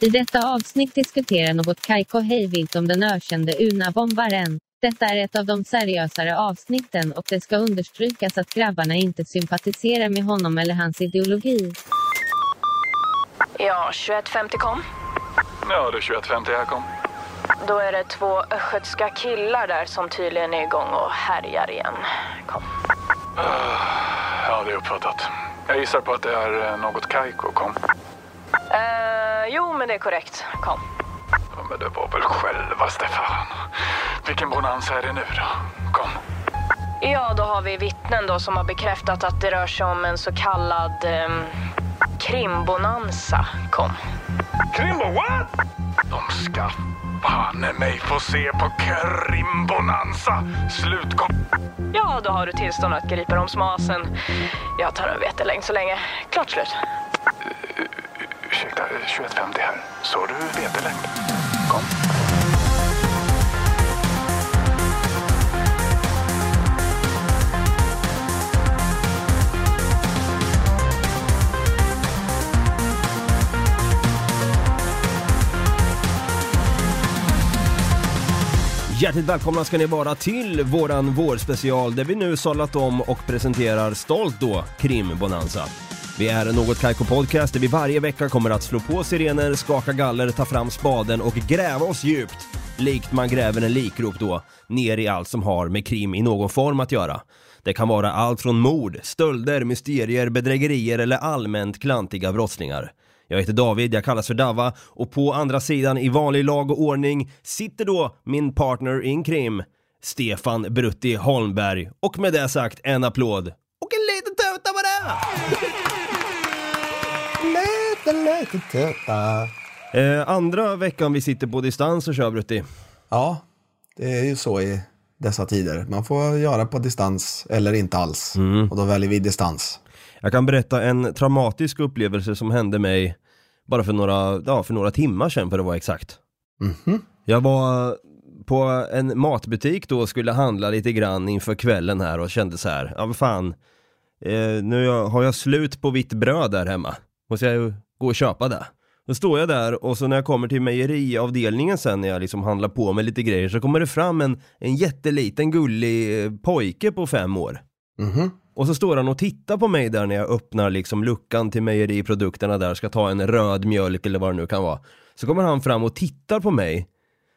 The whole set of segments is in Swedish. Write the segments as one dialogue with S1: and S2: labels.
S1: I detta avsnitt diskuterar något Kaiko hejvilt om den ökände Una-bombaren. Detta är ett av de seriösare avsnitten och det ska understrykas att grabbarna inte sympatiserar med honom eller hans ideologi.
S2: Ja, 21.50 kom.
S3: Ja, det är 21.50 här kom.
S2: Då är det två östgötska killar där som tydligen är igång och härjar igen. Kom.
S3: Ja, det är uppfattat. Jag gissar på att det är eh, något Kaiko kom.
S2: Eh, jo, men det är korrekt. Kom.
S3: Ja, men det var väl självaste fan. Vilken bonanza är det nu då? Kom.
S2: Ja, då har vi vittnen då som har bekräftat att det rör sig om en så kallad ehm, krimbonanza. Kom.
S3: Krimbo, what? De ska banne mig få se på Krimbonanza. Slut kom.
S2: Ja, då har du tillstånd att gripa dem smasen. Jag tar en vetelängd så länge. Klart slut.
S3: Ursäkta, 21.50 här. Så du vetelängd? Kom.
S4: Hjärtligt välkomna ska ni vara till våran vårspecial där vi nu sållat om och presenterar stolt då Krim-bonanza. Vi är Något Kaiko Podcast där vi varje vecka kommer att slå på sirener, skaka galler, ta fram spaden och gräva oss djupt, likt man gräver en likrop då, ner i allt som har med krim i någon form att göra. Det kan vara allt från mord, stölder, mysterier, bedrägerier eller allmänt klantiga brottslingar. Jag heter David, jag kallas för Dava och på andra sidan i vanlig lag och ordning sitter då min partner in krim, Stefan Brutti Holmberg. Och med det sagt, en applåd och en liten tuta på det!
S5: Tuta.
S4: Eh, andra veckan vi sitter på distans och kör Brutti.
S5: Ja, det är ju så i dessa tider. Man får göra på distans eller inte alls. Och då väljer vi distans.
S4: Jag kan berätta en traumatisk upplevelse som hände mig bara för några, ja, för några timmar sedan för att vara exakt. Jag var på en matbutik då och skulle handla lite grann inför kvällen här och kände så här, ja vad fan, eh, nu har jag slut på vitt bröd där hemma. Måste jag gå och köpa det. Då står jag där och så när jag kommer till mejeriavdelningen sen när jag liksom handlar på med lite grejer så kommer det fram en, en jätteliten gullig eh, pojke på fem år. Och så står han och tittar på mig där när jag öppnar liksom luckan till mejeriprodukterna där, ska ta en röd mjölk eller vad det nu kan vara. Så kommer han fram och tittar på mig.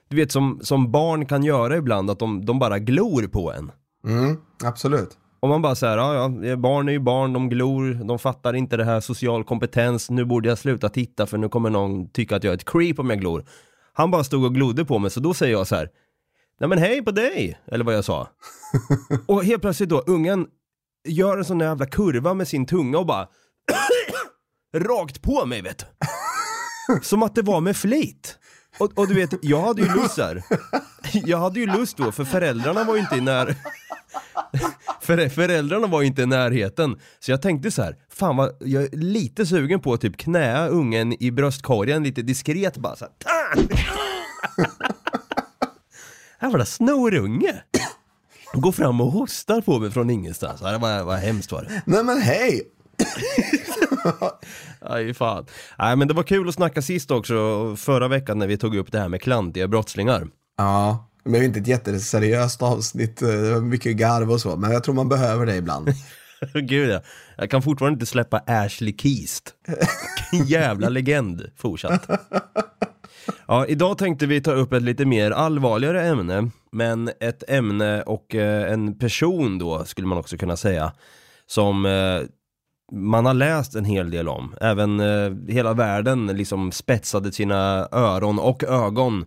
S4: Du vet som, som barn kan göra ibland, att de, de bara glor på en.
S5: Mm, absolut.
S4: Och man bara säger, ja ja, barn är ju barn, de glor, de fattar inte det här social kompetens, nu borde jag sluta titta för nu kommer någon tycka att jag är ett creep om jag glor. Han bara stod och glodde på mig, så då säger jag så här, nej men hej på dig, eller vad jag sa. och helt plötsligt då, ungen gör en sån jävla kurva med sin tunga och bara rakt på mig vet du. Som att det var med flit. Och, och du vet, jag hade ju lust där. Jag hade ju lust då, för föräldrarna var ju inte i när... För, föräldrarna var inte i närheten. Så jag tänkte så här, fan vad, jag är lite sugen på att typ knäa ungen i bröstkorgen lite diskret bara så här. Här var det snorunge. Går fram och hostar på mig från ingenstans. Det var, var hemskt var det.
S5: Nej men hej!
S4: Aj fan. Nej men det var kul att snacka sist också, förra veckan när vi tog upp det här med klantiga brottslingar.
S5: Ja, det blev inte ett jätteseriöst avsnitt, eh, det var mycket garv och så, men jag tror man behöver det ibland.
S4: Gud ja. Jag kan fortfarande inte släppa Ashley Keast. Vilken jävla legend fortsatt. Ja, idag tänkte vi ta upp ett lite mer allvarligare ämne, men ett ämne och eh, en person då skulle man också kunna säga, som eh, man har läst en hel del om. Även eh, hela världen liksom spetsade sina öron och ögon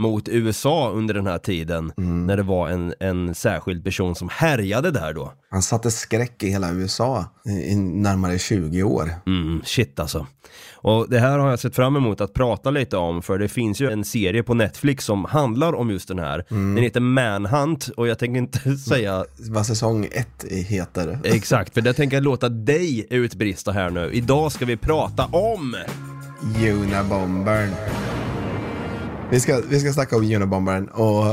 S4: mot USA under den här tiden när det var en, en särskild person som härjade där då.
S5: Han satte skräck i hela USA i i närmare 20 år.
S4: Mm, shit alltså. Och det här har jag sett fram emot att prata lite om för det finns ju en serie på Netflix som handlar om just den här. Den heter Manhunt och jag tänker inte säga
S5: Vad säsong ett heter.
S4: exakt för det tänker jag låta dig utbrista här nu. Idag ska vi prata om
S5: Unabombern. Vi ska, vi ska snacka om Unabombern och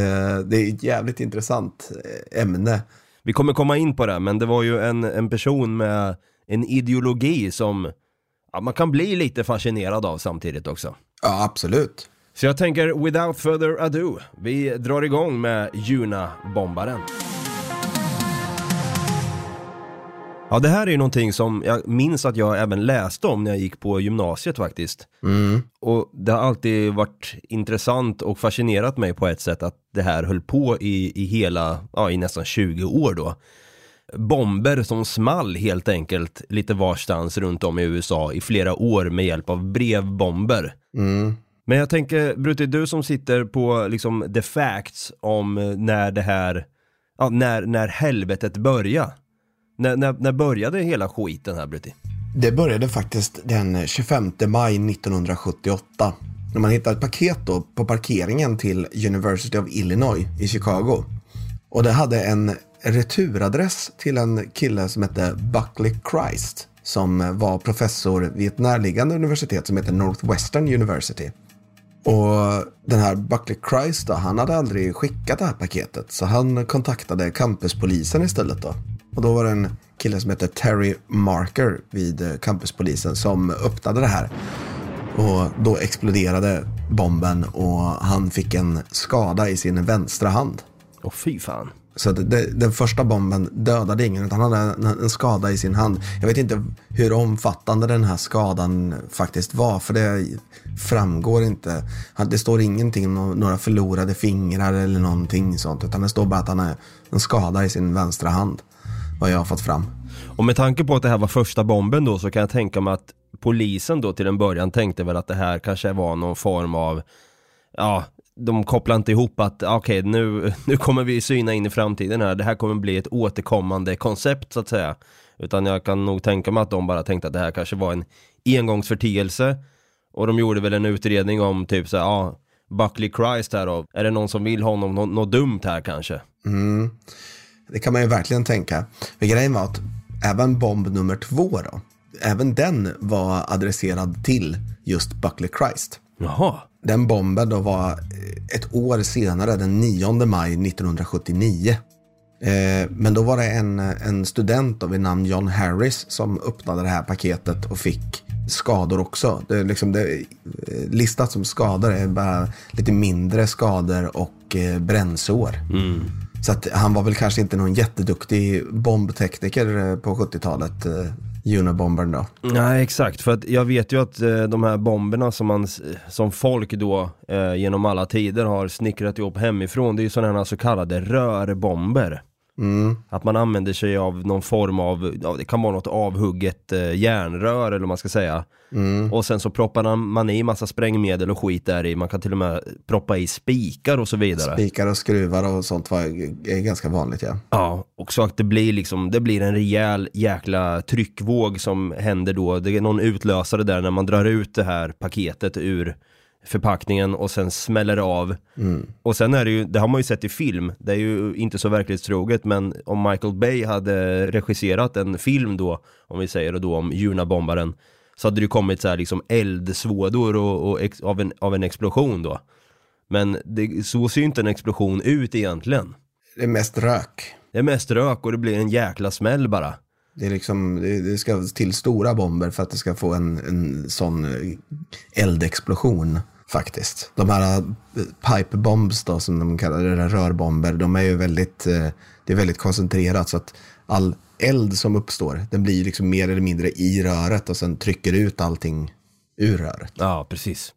S5: eh, det är ett jävligt intressant eh, ämne.
S4: Vi kommer komma in på det, men det var ju en, en person med en ideologi som ja, man kan bli lite fascinerad av samtidigt också.
S5: Ja, absolut.
S4: Så jag tänker, without further ado, vi drar igång med Juna-bombaren. Ja, det här är ju någonting som jag minns att jag även läste om när jag gick på gymnasiet faktiskt. Och det har alltid varit intressant och fascinerat mig på ett sätt att det här höll på i, i hela, ja i nästan 20 år då. Bomber som small helt enkelt lite varstans runt om i USA i flera år med hjälp av brevbomber. Men jag tänker, Brutti, du som sitter på liksom the facts om eh, när det här, ja, när, när helvetet började. När, när, när började hela skiten här Brutti?
S5: Det började faktiskt den 25 maj 1978. När man hittade ett paket då på parkeringen till University of Illinois i Chicago. Och det hade en returadress till en kille som hette Buckley Christ. Som var professor vid ett närliggande universitet som heter Northwestern University. Och den här Buckley Christ då, han hade aldrig skickat det här paketet. Så han kontaktade campuspolisen istället då. Och då var det en kille som heter Terry Marker vid eh, campuspolisen som öppnade det här. Och då exploderade bomben och han fick en skada i sin vänstra hand.
S4: Åh fy fan.
S5: Så det, den första bomben dödade ingen, utan han hade en, en skada i sin hand. Jag vet inte hur omfattande den här skadan faktiskt var, för det framgår inte. Det står ingenting om nå- några förlorade fingrar eller någonting sånt, utan det står bara att han har en skada i sin vänstra hand. Vad jag har fått fram.
S4: Och med tanke på att det här var första bomben då så kan jag tänka mig att polisen då till en början tänkte väl att det här kanske var någon form av, ja, de kopplar inte ihop att okej nu, nu kommer vi syna in i framtiden här, det här kommer bli ett återkommande koncept så att säga. Utan jag kan nog tänka mig att de bara tänkte att det här kanske var en engångsförteelse. Och de gjorde väl en utredning om typ så här, ja, Buckley Christ här då, är det någon som vill honom något, dumt här kanske?
S5: Det kan man ju verkligen tänka. För grejen var att även bomb nummer två då, även den var adresserad till just Buckley Christ.
S4: Jaha,
S5: Den bomben då var eh, ett år senare, den 9 maj 1979. Eh, Men då var det en, en student då vid namn John Harris som öppnade det här paketet och fick skador också. Det är liksom det, eh, listat som skador är bara lite mindre skador och eh, brännsår. Så att han var väl kanske inte någon jätteduktig bombtekniker eh, på 70-talet, eh, Unabombern då.
S4: Nej exakt, för att jag vet ju att eh, de här bomberna som man som folk då eh, genom alla tider har snickrat ihop hemifrån, det är ju sådana här så kallade rörbomber. Att man använder sig av någon form av, ja, det kan vara något avhugget eh, järnrör eller vad man ska säga. Och sen så proppar man, man i massa sprängmedel och skit där i, man kan till och med proppa i spikar och så vidare.
S5: Spikar och skruvar och sånt var är ganska vanligt ja.
S4: Ja, och så att det blir liksom, det blir en rejäl jäkla tryckvåg som händer då. Det är någon utlösare där när man drar ut det här paketet ur förpackningen och sen smäller det av. Och sen är det ju, det har man ju sett i film, det är ju inte så verklighetstroget men om Michael Bay hade regisserat en film då, om vi säger det då om Junabombaren, så hade det ju kommit så här liksom eldsvådor och, och ex, av, en, av en explosion då. Men det, så ser ju inte en explosion ut egentligen.
S5: Det är mest rök.
S4: Det är mest rök och det blir en jäkla smäll bara.
S5: Det, är liksom, det, det ska till stora bomber för att det ska få en, en sån eh, eldexplosion faktiskt. De här eh, pipe bombs då som de kallar det, eller rörbomber, de är ju väldigt, eh, det är väldigt koncentrerat så att all eld som uppstår, den blir liksom mer eller mindre i röret och sen trycker ut allting ur röret.
S4: Ja, precis.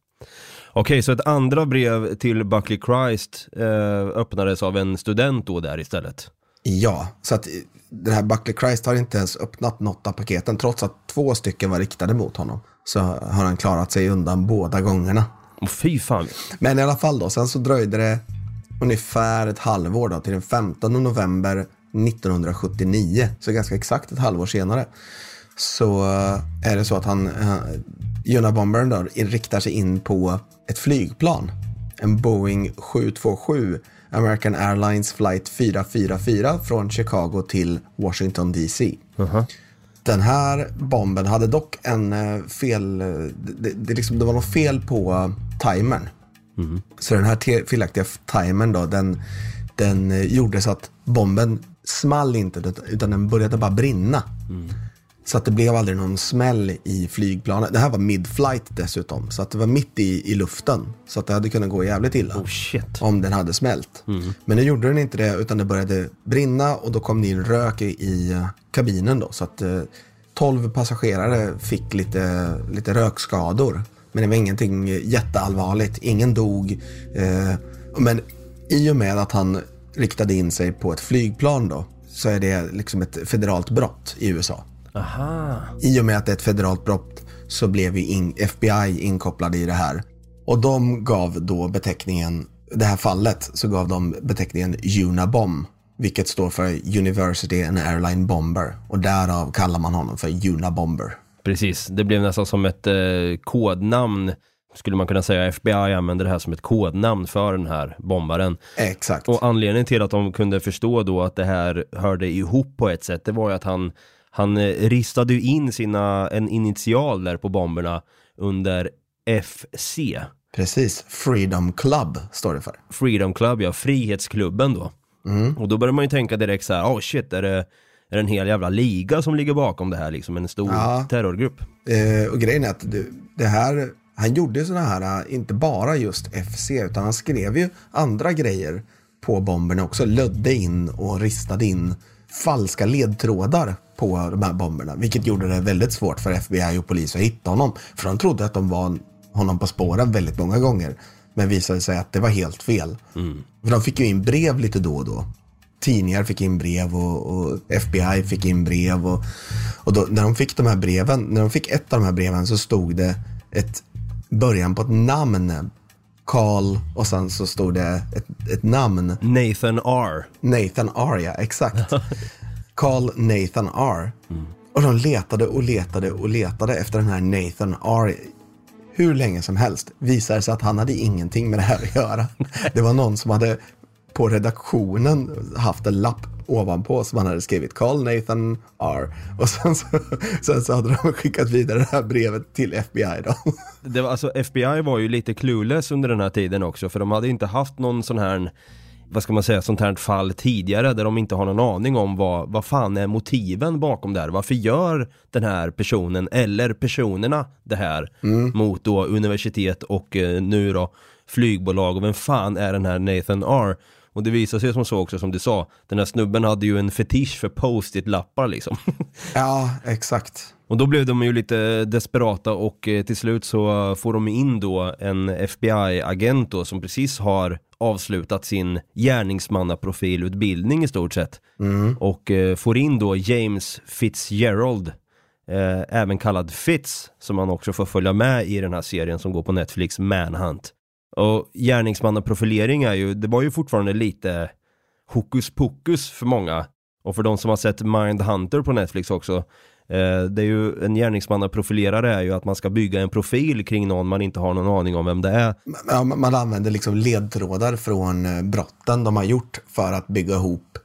S4: Okej, så ett andra brev till Buckley Christ eh, öppnades av en student då där istället.
S5: Ja, så att eh, den här Buckley Christ har inte ens öppnat något av paketen trots att två stycken var riktade mot honom. Så har han klarat sig undan båda gångerna.
S4: Och fy fan.
S5: Men i alla fall då, sen så dröjde det ungefär ett halvår då till den 15 november 1979. Så ganska exakt ett halvår senare. Så eh, är det så att han, uh, Unabombern då, riktar sig in på ett flygplan. En Boeing 727 American Airlines flight 444 från Chicago till Washington DC. Den här bomben hade dock en eh, fel, eh, det, det, liksom, det var något fel på uh, timern. Så den här felaktiga timern då, den, den eh, gjorde så att bomben small inte, utan- utan den började bara brinna. Så att det blev aldrig någon smäll i flygplanet. Det här var mid-flight dessutom. Så att det var mitt i, i luften. Så att det hade kunnat gå jävligt illa.
S4: Oh.
S5: Om den hade smält. Men nu gjorde den inte det utan det började brinna och då kom det in rök i, eh, kabinen då. Så att eh, 12 passagerare fick lite, lite rökskador. Men det var ingenting jätteallvarligt. Ingen dog. Eh, men i och med att han riktade in sig på ett flygplan då så är det liksom ett federalt brott i USA.
S4: Aha.
S5: I och med att det är ett federalt brott så blev ju FBI inkopplade i det här. Och de gav då beteckningen, det här fallet, så gav de beteckningen Unabom. Vilket står för University and Airline Bomber. Och därav kallar man honom för Unabomber.
S4: Precis, det blev nästan som ett eh, kodnamn skulle man kunna säga. FBI använde det här som ett kodnamn för den här bombaren.
S5: Exakt.
S4: Och anledningen till att de kunde förstå då att det här hörde ihop på ett sätt, det var ju att han, han eh, ristade ju in sina, en initial där på bomberna under FC.
S5: Precis. Freedom Club står det för.
S4: Freedom Club, ja, Frihetsklubben då. Och då börjar man ju tänka direkt så här, oh shit, är det, är det en hel jävla liga som ligger bakom det här liksom, en stor
S5: Ja.
S4: terrorgrupp?
S5: Eh, och grejen är att det, här, han gjorde sådana här, eh, inte bara just FC, utan han skrev ju andra grejer på bomberna också. Lödde in och ristade in falska ledtrådar på de här bomberna. Vilket gjorde det väldigt svårt för FBI och polis att hitta honom. För de trodde att de var honom på spåren väldigt många gånger. Men visade sig att det var helt fel. För de fick ju in brev lite då och då. Tidningar fick in brev och, och FBI fick in brev. Och, och då, när de fick de här breven, när de fick ett av de här breven så stod det ett början på ett namn. Carl och sen så stod det ett, ett namn.
S4: Nathan R.
S5: Nathan R, ja exakt. Carl Nathan R. Och de letade och letade och letade efter den här Nathan R. Hur länge som helst. Visade sig att han hade ingenting med det här att göra. Det var någon som hade på redaktionen haft en lapp ovanpå som han hade skrivit Carl Nathan R. Och sen så, sen så hade de skickat vidare det här brevet till FBI då.
S4: Det var, alltså FBI var ju lite clueless under den här tiden också för de hade inte haft någon sån här vad ska man säga, sånt här fall tidigare där de inte har någon aning om vad, vad fan är motiven bakom det här. Varför gör den här personen eller personerna det här mot då universitet och eh, nu då flygbolag och vem fan är den här Nathan R? Och det visar sig som så också som du sa, den här snubben hade ju en fetisch för post-it-lappar liksom.
S5: Ja, exakt.
S4: Och då blev de ju lite desperata och eh, till slut så får de in då en FBI-agent då som precis har avslutat sin gärningsmannaprofilutbildning i stort sett. Och eh, får in då James Fitzgerald, eh, även kallad Fitz, som han också får följa med i den här serien som går på Netflix, Manhunt. Och gärningsmannaprofilering är ju, det var ju fortfarande lite hokus pokus för många. Och för de som har sett Mindhunter på Netflix också, eh, det är ju en gärningsmannaprofilerare är ju att man ska bygga en profil kring någon man inte har någon aning om vem det är.
S5: Man, man använder liksom ledtrådar från eh, brotten de har gjort för att bygga ihop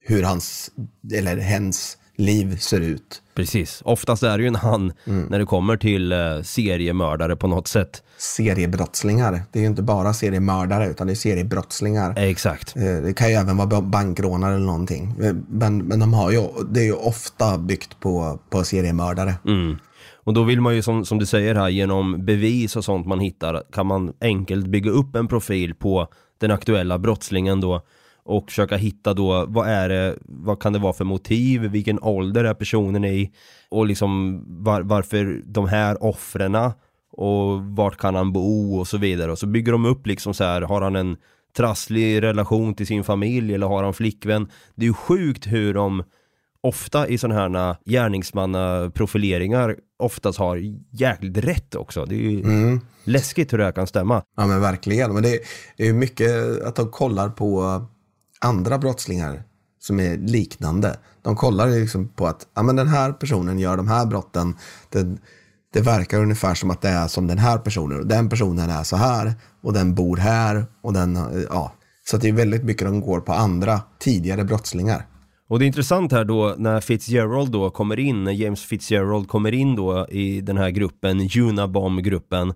S5: hur hans, eller hens liv ser ut.
S4: Precis, oftast är det ju en han när det kommer till eh, seriemördare på något sätt.
S5: Seriebrottslingar. Det är ju inte bara seriemördare utan det är seriebrottslingar.
S4: Exakt.
S5: Eh, Det kan ju även vara bankrånare eller någonting. Eh, Men, men de har ju, det är ju ofta byggt på, på seriemördare.
S4: Mm. Och då vill man ju som, som du säger här, genom bevis och sånt man hittar, kan man enkelt bygga upp en profil på den aktuella brottslingen då och försöka hitta då, vad är det, vad kan det vara för motiv, vilken ålder är personen i och liksom var, varför de här offrena och vart kan han bo och så vidare och så bygger de upp liksom så här, har han en trasslig relation till sin familj eller har han flickvän? Det är ju sjukt hur de ofta i sådana här gärningsmannaprofileringar oftast har jäkligt rätt också. Det är ju läskigt hur det här kan stämma.
S5: Ja men verkligen. Men det är ju mycket att de kollar på andra brottslingar som är liknande. De kollar liksom på att ja, men den här personen gör de här brotten. Det, det verkar ungefär som att det är som den här personen. Den personen är så här och den bor här. Och den, ja. Så att det är väldigt mycket de går på andra tidigare brottslingar.
S4: Och det är intressant här då när Fitzgerald då kommer in, när James Fitzgerald kommer in då i den här gruppen, Unabom-gruppen,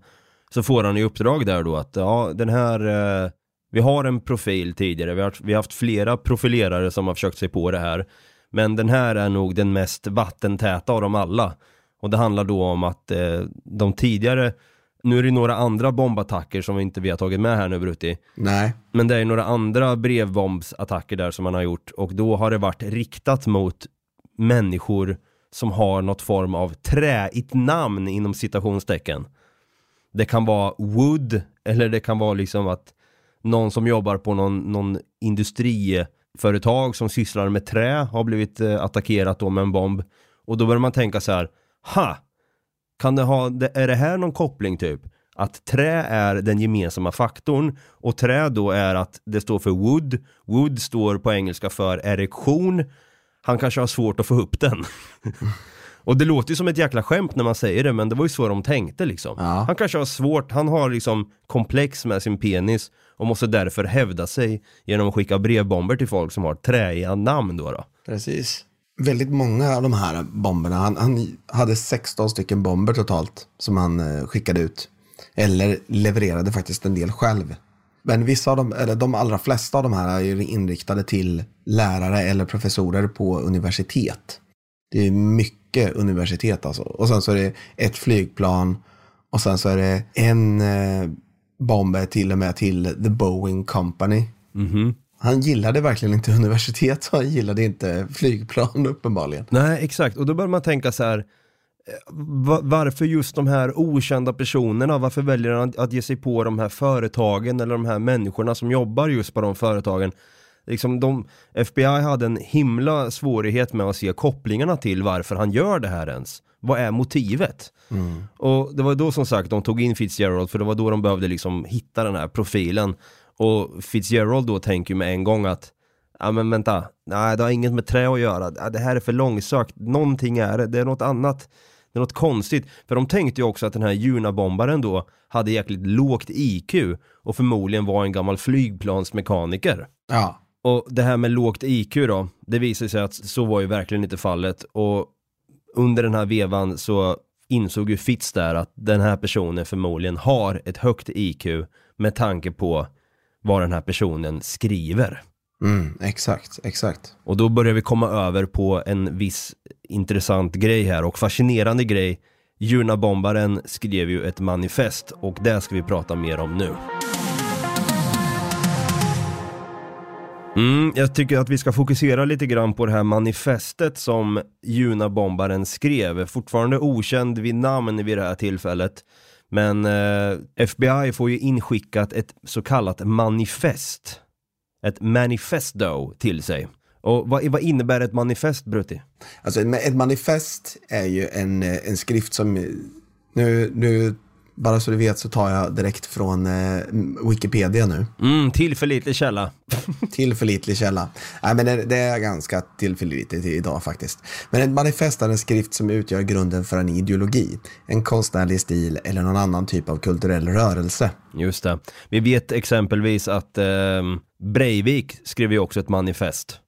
S4: så får han i uppdrag där då att ja, den här, eh, vi har en profil tidigare, vi har, vi har haft flera profilerare som har försökt sig på det här, Men den här är nog den mest vattentäta av dem alla. Och det handlar då om att eh, de tidigare, nu är det några andra bombattacker som vi inte vi har tagit med här nu Brutti.
S5: Nej.
S4: Men det är några andra brevbombsattacker där som man har gjort och då har det varit riktat mot människor som har något form av träigt namn inom citationstecken. Det kan vara wood eller det kan vara liksom att någon som jobbar på någon, någon industriföretag som sysslar med trä har blivit eh, attackerat då med en bomb. Och då börjar man tänka så här, ha! Kan det ha, är det här någon koppling typ? Att trä är den gemensamma faktorn och trä då är att det står för wood. Wood står på engelska för erektion. Han kanske har svårt att få upp den. och det låter ju som ett jäkla skämt när man säger det men det var ju så de tänkte liksom.
S5: Ja.
S4: Han kanske har svårt, han har liksom komplex med sin penis och måste därför hävda sig genom att skicka brevbomber till folk som har träiga namn då. då.
S5: Precis. Väldigt många av de här bomberna, han, han hade 16 stycken bomber totalt som han eh, skickade ut. Eller levererade faktiskt en del själv. Men vissa av dem, eller de allra flesta av de här är ju inriktade till lärare eller professorer på universitet. Det är mycket universitet alltså. Och sen så är det ett flygplan och sen så är det en eh, Bomber till och med till The Boeing Company. Han gillade verkligen inte universitet och han gillade inte flygplan uppenbarligen.
S4: Nej, exakt. Och då börjar man tänka så här, eh, varför just de här okända personerna? Varför väljer han att ge sig på de här företagen eller de här människorna som jobbar just på de företagen? Liksom de, FBI hade en himla svårighet med att se kopplingarna till varför han gör det här ens. Vad är motivet? Och det var då som sagt de tog in Fitzgerald för det var då de behövde liksom hitta den här profilen. Och Fitzgerald då tänker med en gång att Ja men vänta, nej det har inget med trä att göra, det här är för långsökt, någonting är det, det är något annat, det är något konstigt. För de tänkte ju också att den här Juna-bombaren då hade jäkligt lågt IQ och förmodligen var en gammal flygplansmekaniker.
S5: Ja,
S4: Och det här med lågt IQ då, det visade sig att så var ju verkligen inte fallet och under den här vevan så insåg ju Fitz där att den här personen förmodligen har ett högt IQ med tanke på vad den här personen skriver.
S5: mm, exakt, exakt.
S4: Och då börjar vi komma över på en viss intressant grej här och fascinerande grej. Junabombaren skrev ju ett manifest och det ska vi prata mer om nu. Mm, jag tycker att vi ska fokusera lite grann på det här manifestet som Junabombaren skrev. Fortfarande okänd vid namn vid det här tillfället. Men eh, FBI får ju inskickat ett så kallat manifest. Ett manifesto till sig. Och vad, vad innebär ett manifest Brutti?
S5: Alltså ett manifest är ju en, eh, en skrift som, eh, nu, nu, bara så du vet så tar jag direkt från eh, Wikipedia nu.
S4: Mm, tillförlitlig källa.
S5: Tillförlitlig källa. Nej, men det, det är ganska tillförlitligt idag faktiskt. Men ett manifest är en skrift som utgör grunden för en ideologi, en konstnärlig stil eller någon annan typ av kulturell rörelse.
S4: Just det. Vi vet exempelvis att eh, Breivik skrev ju också ett manifest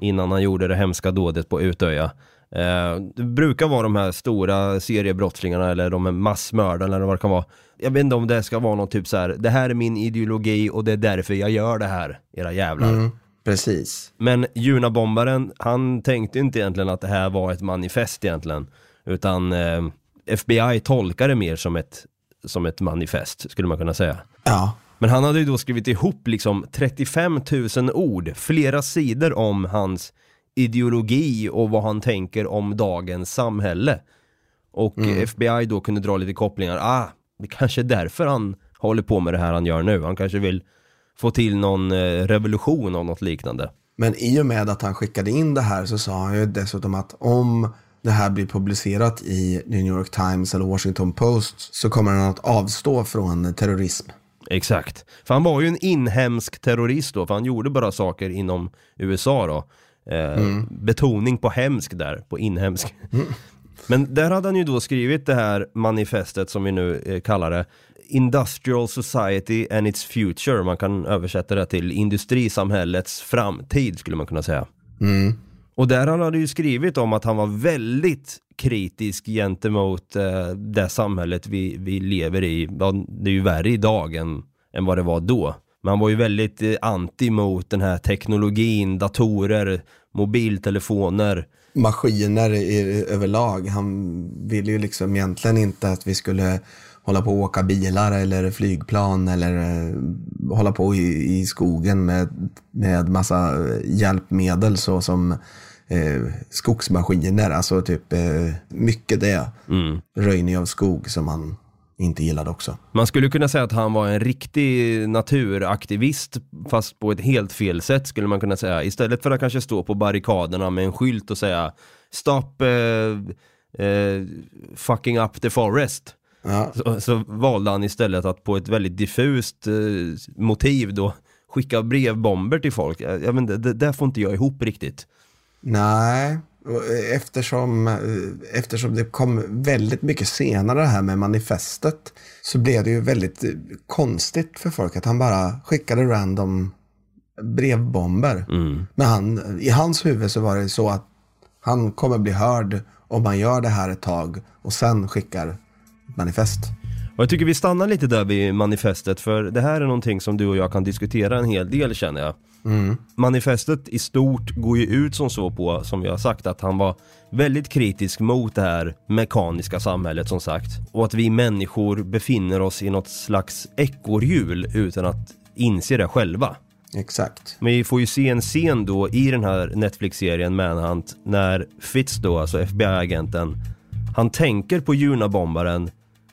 S4: innan han gjorde det hemska dådet på Utöja. Eh, det brukar vara de här stora seriebrottslingarna eller de här massmördarna eller vad det kan vara. Jag vet inte om det ska vara någon typ så här. det här är min ideologi och det är därför jag gör det här, era jävlar.
S5: Precis.
S4: Men Junabombaren, han tänkte inte egentligen att det här var ett manifest egentligen. Utan eh, FBI tolkar det mer som ett, som ett manifest, skulle man kunna säga.
S5: Ja,
S4: Men han hade ju då skrivit ihop liksom 35 000 ord, flera sidor om hans ideologi och vad han tänker om dagens samhälle. Och FBI då kunde dra lite kopplingar, ah, det kanske är därför han håller på med det här han gör nu. Han kanske vill få till någon eh, revolution av något liknande.
S5: men i och med att han skickade in det här så sa han ju dessutom att om det här blir publicerat i New York Times eller Washington Post så kommer han att avstå från terrorism.
S4: Exakt. För han var ju en inhemsk terrorist då, för han gjorde bara saker inom USA då. Eh, Betoning på hemsk där, på inhemsk. Men där hade han ju då skrivit det här manifestet som vi nu eh, kallar det. Industrial Society and its Future, man kan översätta det till industrisamhällets framtid skulle man kunna säga. Och där han hade ju skrivit om att han var väldigt kritisk gentemot eh, det samhället vi, vi lever i. Ja, det är ju värre idag än, än vad det var då. Men han var ju väldigt eh, anti mot den här teknologin, datorer, mobiltelefoner.
S5: Maskiner i, överlag. Han ville ju liksom egentligen inte att vi skulle hålla på och åka bilar eller flygplan eller eh, hålla på i, i skogen med, med massa hjälpmedel så som eh, skogsmaskiner, alltså typ eh, mycket det.
S4: Mm.
S5: Röjning av skog som han inte gillade också.
S4: Man skulle kunna säga att han var en riktig naturaktivist fast på ett helt fel sätt skulle man kunna säga. Istället för att kanske stå på barrikaderna med en skylt och säga Stop eh, eh, fucking up the forest.
S5: Ja,
S4: Så, så valde han istället att på ett väldigt diffust eh, motiv då skicka brevbomber till folk. Jag, jag inte, det där får inte jag ihop riktigt.
S5: nej, eftersom, eh, eftersom det kom väldigt mycket senare det här med manifestet så blev det ju väldigt eh, konstigt för folk att han bara skickade random brevbomber.
S4: Mm.
S5: Men han, i hans huvud så var det så att han kommer bli hörd om man gör det här ett tag och sen skickar manifest.
S4: Och jag tycker vi stannar lite där vid manifestet för det här är någonting som du och jag kan diskutera en hel del känner jag. Manifestet i stort går ju ut som så på, som vi har sagt, att han var väldigt kritisk mot det här mekaniska samhället som sagt. Och att vi människor befinner oss i något slags ekorrhjul utan att inse det själva.
S5: Exakt.
S4: Men vi får ju se en scen då i den här Netflix-serien Manhunt när Fitz då, alltså FBI-agenten, han tänker på Junabombaren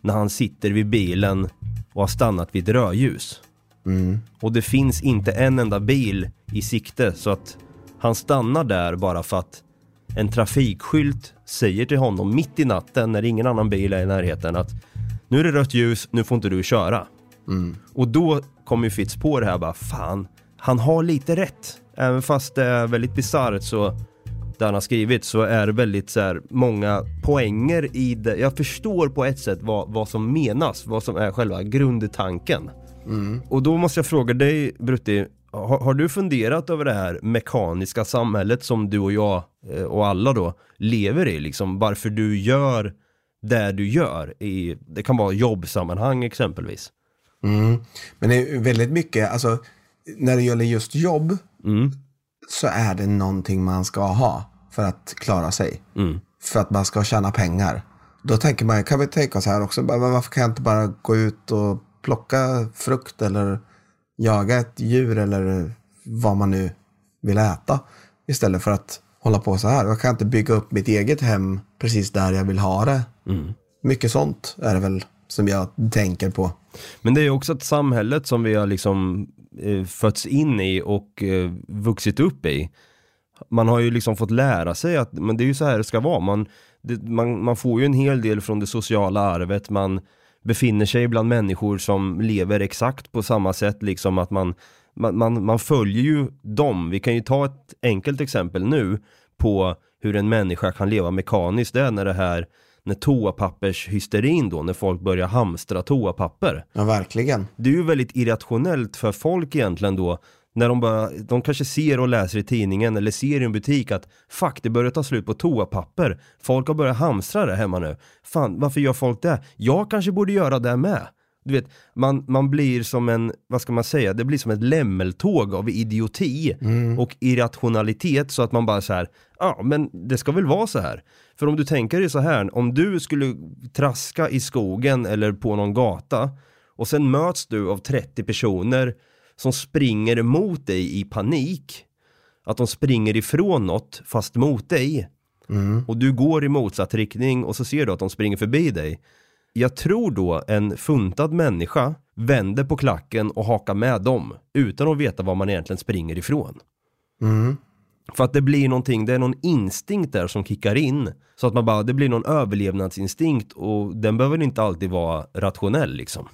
S4: när han sitter vid bilen och har stannat vid ett rödljus. Och det finns inte en enda bil i sikte så att han stannar där bara för att en trafikskylt säger till honom mitt i natten när ingen annan bil är i närheten att nu är det rött ljus, nu får inte du köra. Och då kommer ju Fitz på det här bara, fan, han har lite rätt. Även fast det är väldigt bisarrt så, där han har skrivit, så är det väldigt så här, många poänger i det. Jag förstår på ett sätt vad, vad som menas, vad som är själva grundtanken. Och då måste jag fråga dig, Brutti, har, har du funderat över det här mekaniska samhället som du och jag eh, och alla då lever i? Liksom varför du gör det du gör i, det kan vara jobbsammanhang exempelvis.
S5: Mm. Men det är väldigt mycket, alltså när det gäller just jobb
S4: Mm.
S5: Så är det någonting man ska ha för att klara sig.
S4: Mm.
S5: För att man ska tjäna pengar. Då tänker man, kan vi tänka oss här också, varför kan jag inte bara gå ut och plocka frukt eller jaga ett djur eller vad man nu vill äta. Istället för att hålla på så här. Jag kan inte bygga upp mitt eget hem precis där jag vill ha det.
S4: Mm.
S5: Mycket sånt är det väl som jag tänker på.
S4: Men det är också ett samhället som vi har liksom Eh, fötts in i och eh, vuxit upp i. Man har ju liksom fått lära sig att men det är ju så här det ska vara. Man, det, man, man får ju en hel del från det sociala arvet. Man befinner sig bland människor som lever exakt på samma sätt. Liksom att man, man, man, man följer ju dem. Vi kan ju ta ett enkelt exempel nu på hur en människa kan leva mekaniskt. Det är när det här när toapappershysterin då, när folk börjar hamstra toapapper.
S5: Ja, verkligen.
S4: Det är ju väldigt irrationellt för folk egentligen då när de bara, de kanske ser och läser i tidningen eller ser i en butik att fuck det börjar ta slut på toapapper. Folk har börjat hamstra det hemma nu. Fan, varför gör folk det? Jag kanske borde göra det med. Du vet, man, man blir som en, vad ska man säga, det blir som ett lämmeltåg av idioti och irrationalitet så att man bara så här, ja men det ska väl vara så här. För om du tänker dig så här, om du skulle traska i skogen eller på någon gata och sen möts du av 30 personer som springer emot dig i panik. Att de springer ifrån något fast mot dig. Och du går i motsatt riktning och så ser du att de springer förbi dig. Jag tror då en funtad människa vänder på klacken och hakar med dem utan att veta var man egentligen springer ifrån. För att det blir någonting, det är någon instinkt där som kickar in. Så att man bara, det blir någon överlevnadsinstinkt och den behöver inte alltid vara rationell liksom.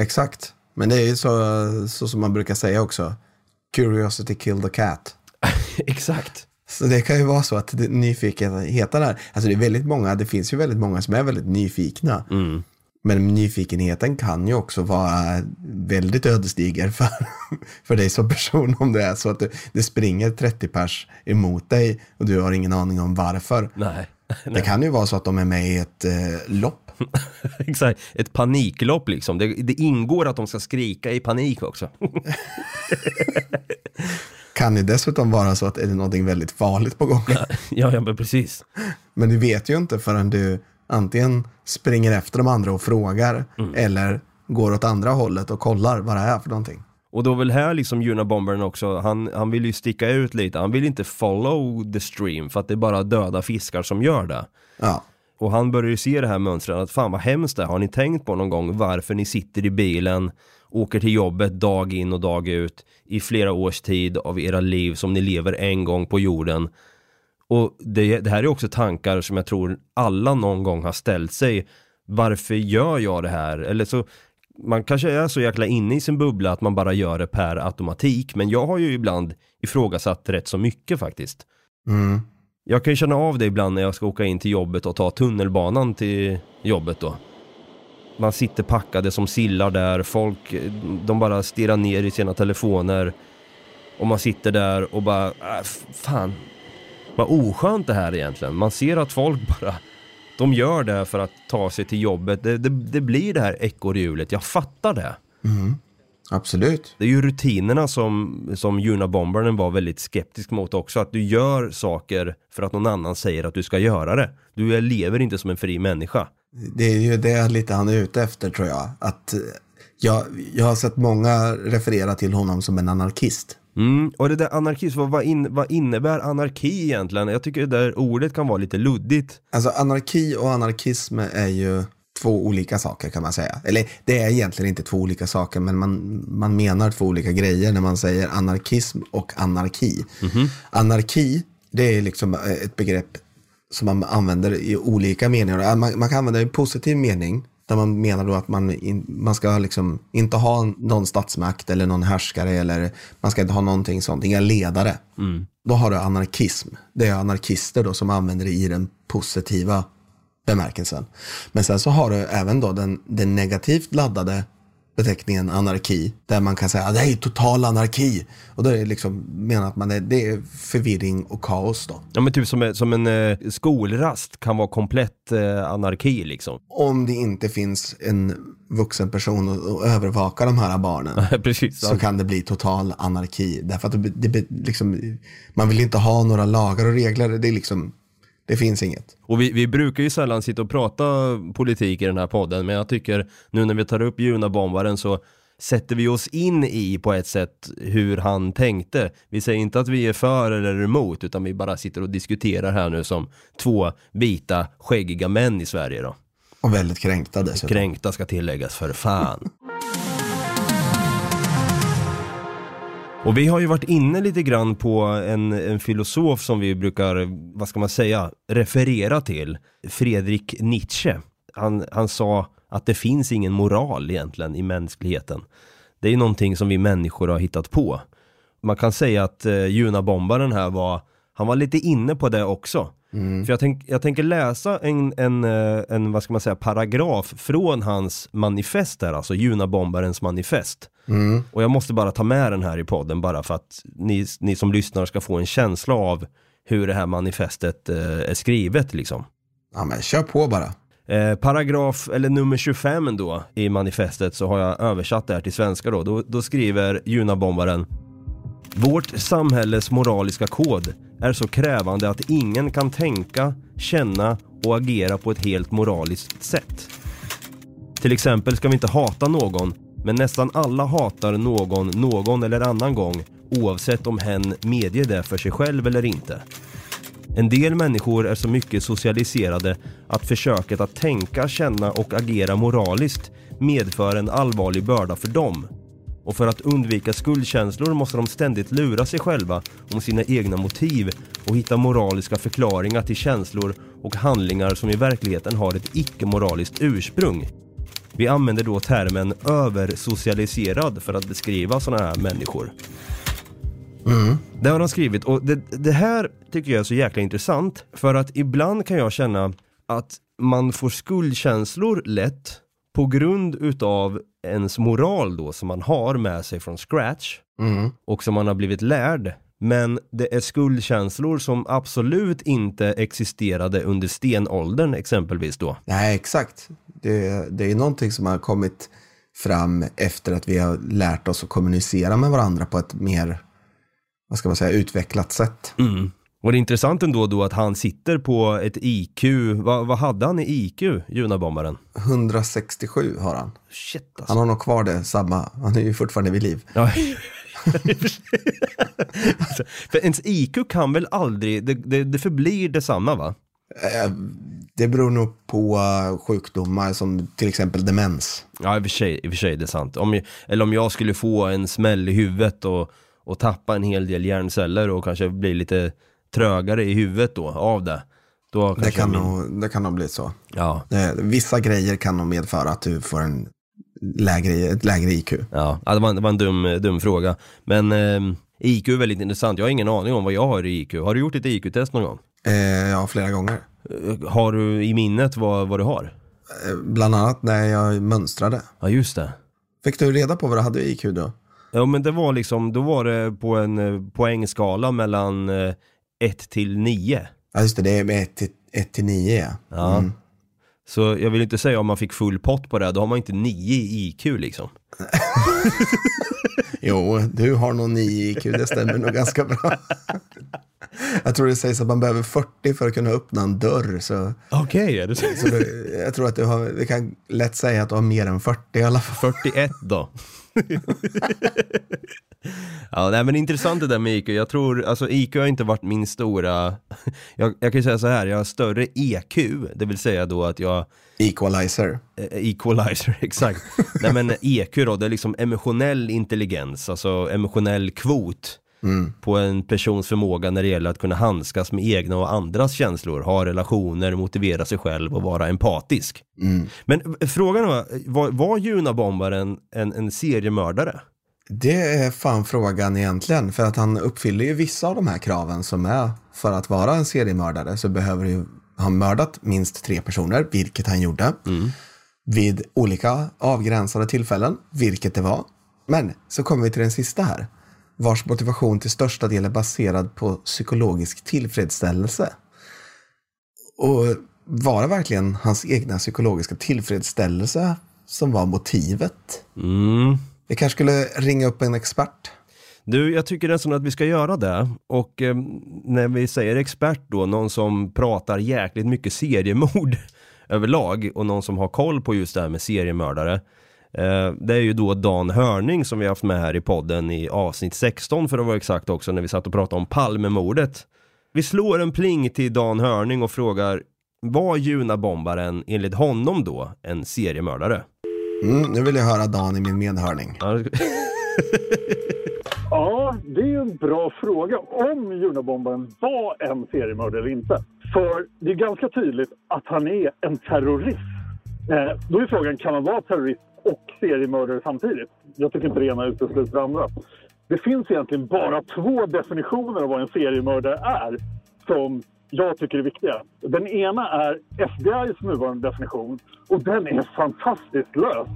S5: Exakt. Men det är ju så, så som man brukar säga också. Curiosity killed the cat.
S4: Exakt.
S5: Så det kan ju vara så att nyfikenheten är, alltså det är väldigt många, det finns ju väldigt många som är väldigt nyfikna. Men nyfikenheten kan ju också vara väldigt ödesdiger för, för dig som person om det är så att det, det springer 30 pers emot dig och du har ingen aning om varför.
S4: Nej.
S5: Det kan ju vara så att de är med i ett eh, lopp.
S4: Exakt, ett paniklopp liksom. Det, det ingår att de ska skrika i panik också.
S5: kan ju dessutom vara så att är det någonting väldigt farligt på gång.
S4: Ja, ja men precis.
S5: Men du vet ju inte förrän du antingen springer efter de andra och frågar eller går åt andra hållet och kollar vad det är för någonting.
S4: Och då väl här liksom Juna Bombern också, han, han vill ju sticka ut lite, han vill inte follow the stream för att det är bara döda fiskar som gör det.
S5: Ja,
S4: Och han börjar ju se det här mönstret att fan vad hemskt det. Har ni tänkt på någon gång varför ni sitter i bilen, åker till jobbet dag in och dag ut i flera års tid av era liv som ni lever en gång på jorden. Och det, det här är också tankar som jag tror alla någon gång har ställt sig. Varför gör jag det här? Eller så man kanske är så jäkla inne i sin bubbla att man bara gör det per automatik. Men jag har ju ibland ifrågasatt rätt så mycket faktiskt.
S5: mm.
S4: Jag kan ju känna av det ibland när jag ska åka in till jobbet och ta tunnelbanan till jobbet då. Man sitter packade som sillar där, folk de bara stirrar ner i sina telefoner. Och man sitter där och bara, äh, fan. Vad oskönt det här egentligen. Man ser att folk bara, de gör det för att ta sig till jobbet. Det, det, det blir det här ekorrhjulet, jag fattar det.
S5: absolut.
S4: Det är ju rutinerna som, som Juna Bombaren var väldigt skeptisk mot också. Att du gör saker för att någon annan säger att du ska göra det. Du lever inte som en fri människa.
S5: Det är ju det lite han är ute efter tror jag. Att eh, jag, jag har sett många referera till honom som en anarkist.
S4: Mm, och det där anarkist, vad, in, vad innebär anarki egentligen? Jag tycker det där ordet kan vara lite luddigt.
S5: Alltså anarki och anarkism är ju två olika saker kan man säga. Eller det är egentligen inte två olika saker men man, man menar två olika grejer när man säger anarkism och anarki. Anarki, det är liksom eh, ett begrepp som man använder i olika meningar. Man, man kan använda det i positiv mening där man menar då att man, in, man ska liksom inte ha någon statsmakt eller någon härskare eller man ska inte ha någonting sånt, inga ledare. Då har du anarkism. Det är anarkister då som använder det i den positiva bemärkelsen. Men sen så har du även då den, den negativt laddade beteckningen anarki, där man kan säga att det är total anarki. Och då är det liksom menar att man är, det är förvirring och kaos då.
S4: Ja men typ som, som en eh, skolrast kan vara komplett eh, anarki liksom.
S5: Om det inte finns en vuxen person och, och övervakar de här barnen.
S4: Precis.
S5: så kan det bli total anarki. Därför att det, det, liksom, man vill inte ha några lagar och regler. Det, är liksom, det finns inget.
S4: Och vi, vi brukar ju sällan sitta och prata politik i den här podden, men jag tycker nu när vi tar upp Junabombaren så sätter vi oss in i på ett sätt hur han tänkte. Vi säger inte att vi är för eller emot, utan vi bara sitter och diskuterar här nu som två vita, skäggiga män i Sverige då.
S5: Och väldigt kränkta dessutom.
S4: Kränkta ska tilläggas, för fan. Och vi har ju varit inne lite grann på en, en filosof som vi brukar, vad ska man säga, referera till. Fredrik Nietzsche. Han, han sa att det finns ingen moral egentligen i mänskligheten. Det är någonting som vi människor har hittat på. Man kan säga att eh, Junabombaren här var, han var lite inne på det också. För jag, tänk, jag tänker läsa en, en, eh, en, vad ska man säga, paragraf från hans manifest där, alltså Junabombarens manifest. Och jag måste bara ta med den här i podden bara för att ni, ni som lyssnar ska få en känsla av hur det här manifestet eh, är skrivet liksom.
S5: Ja, men kör på bara.
S4: Eh, paragraf, eller nummer 25 då i manifestet så har jag översatt det här till svenska då. Då, då skriver Junabombaren Vårt samhälles moraliska kod är så krävande att ingen kan tänka, känna och agera på ett helt moraliskt sätt. Till exempel ska vi inte hata någon, men nästan alla hatar någon någon eller annan gång oavsett om hen medger det för sig själv eller inte. En del människor är så mycket socialiserade att försöket att tänka, känna och agera moraliskt medför en allvarlig börda för dem. Och för att undvika skuldkänslor måste de ständigt lura sig själva om sina egna motiv och hitta moraliska förklaringar till känslor och handlingar som i verkligheten har ett icke-moraliskt ursprung. Vi använder då termen översocialiserad för att beskriva sådana här människor. Det har de skrivit och det, det här tycker jag är så jäkla intressant för att ibland kan jag känna att man får skuldkänslor lätt på grund utav ens moral då som man har med sig från scratch
S5: Mm.
S4: och som man har blivit lärd. Men det är skuldkänslor som absolut inte existerade under stenåldern exempelvis då.
S5: Nej, exakt. Det, det är någonting som har kommit fram efter att vi har lärt oss att kommunicera med varandra på ett mer, vad ska man säga, utvecklat sätt.
S4: Mm. Och det är intressant ändå då att han sitter på ett IQ, vad, vad hade han i IQ, Junabombaren?
S5: 167 har han.
S4: Shit alltså.
S5: Han har nog kvar det samma. Han är ju fortfarande vid liv.
S4: Ja. För ens IQ kan väl aldrig, det, det, det förblir detsamma va?
S5: Det beror nog på eh, sjukdomar som till exempel demens.
S4: Ja i och för sig, i och för sig det är sant. Om, jag- eller om jag skulle få en smäll i huvudet och, och tappa en hel del hjärnceller och kanske bli lite trögare i huvudet då av det. Då
S5: Det kan,
S4: min-
S5: nog, det kan nog bli så.
S4: Ja,
S5: Eh, Vissa grejer kan nog medföra att du får en lägre, ett lägre IQ.
S4: ja. det, var, en- det var en dum, dum fråga. Men eh, IQ är väldigt intressant. Jag har ingen aning om vad jag har i IQ. Har du gjort ett IQ-test någon gång?
S5: Eh, ja, flera gånger.
S4: Eh, Har du i minnet vad, vad du har?
S5: Eh, Bland annat när jag mönstrade.
S4: Ja just det.
S5: Fick du reda på vad du hade i IQ då?
S4: Ja men det var liksom, då var det på en eh, poängskala mellan 1 till 9.
S5: Ja, just det, det är med 1 till, 1 till 9 ja.
S4: Ja. Så jag vill inte säga om man fick full pott på det, då har man inte 9 i IQ liksom.
S5: Jo, du har nog 9 i IQ, det stämmer nog ganska bra. Jag tror det sägs att man behöver 40 för att kunna öppna en dörr. Så,
S4: Okej, så?
S5: så du, jag tror att du har, vi kan lätt säga att du har mer än 40 i alla fall.
S4: 41 då. ja, nej, men intressant det där med IQ. Jag tror, alltså IQ har inte varit min stora, jag, jag kan ju säga så här, jag har större EQ, det vill säga då att jag
S5: Equalizer.
S4: Eh, Equalizer, exakt. Nej men EQ då, det är liksom emotionell intelligens, alltså emotionell kvot på en persons förmåga när det gäller att kunna handskas med egna och andras känslor, ha relationer, motivera sig själv och vara empatisk. Men eh, frågan var, var, var Junabombaren en, en seriemördare?
S5: Det är fan frågan egentligen, för att han uppfyller ju vissa av de här kraven som är för att vara en seriemördare så behöver du ha mördat minst tre personer, vilket han gjorde. Vid olika avgränsade tillfällen, vilket det var. Men så kommer vi till den sista här, vars motivation till största del är baserad på psykologisk tillfredsställelse. Och var det verkligen hans egna psykologiska tillfredsställelse som var motivet?
S4: Mm.
S5: Vi kanske skulle ringa upp en expert.
S4: Du, jag tycker nästan att vi ska göra det. Och eh, när vi säger expert då, någon som pratar jäkligt mycket seriemord överlag och någon som har koll på just det här med seriemördare. Eh, det är ju då Dan Hörning som vi har haft med här i podden i avsnitt 16 för att vara exakt också när vi satt och pratade om Palmemordet. Vi slår en pling till Dan Hörning och frågar var Junabombaren enligt honom då en seriemördare?
S5: Mm, nu vill jag höra Dan i min medhörning.
S4: Ja,
S6: det är en bra fråga. Om Junabombaren var en seriemördare eller inte. För det är ganska tydligt att han är en terrorist. Eh, då är frågan, kan han vara terrorist och seriemördare samtidigt? Jag tycker inte det ena utesluter det andra. Det finns egentligen bara två definitioner av vad en seriemördare är som jag tycker är viktiga. Den ena är FBI's nuvarande definition och den är fantastiskt lös.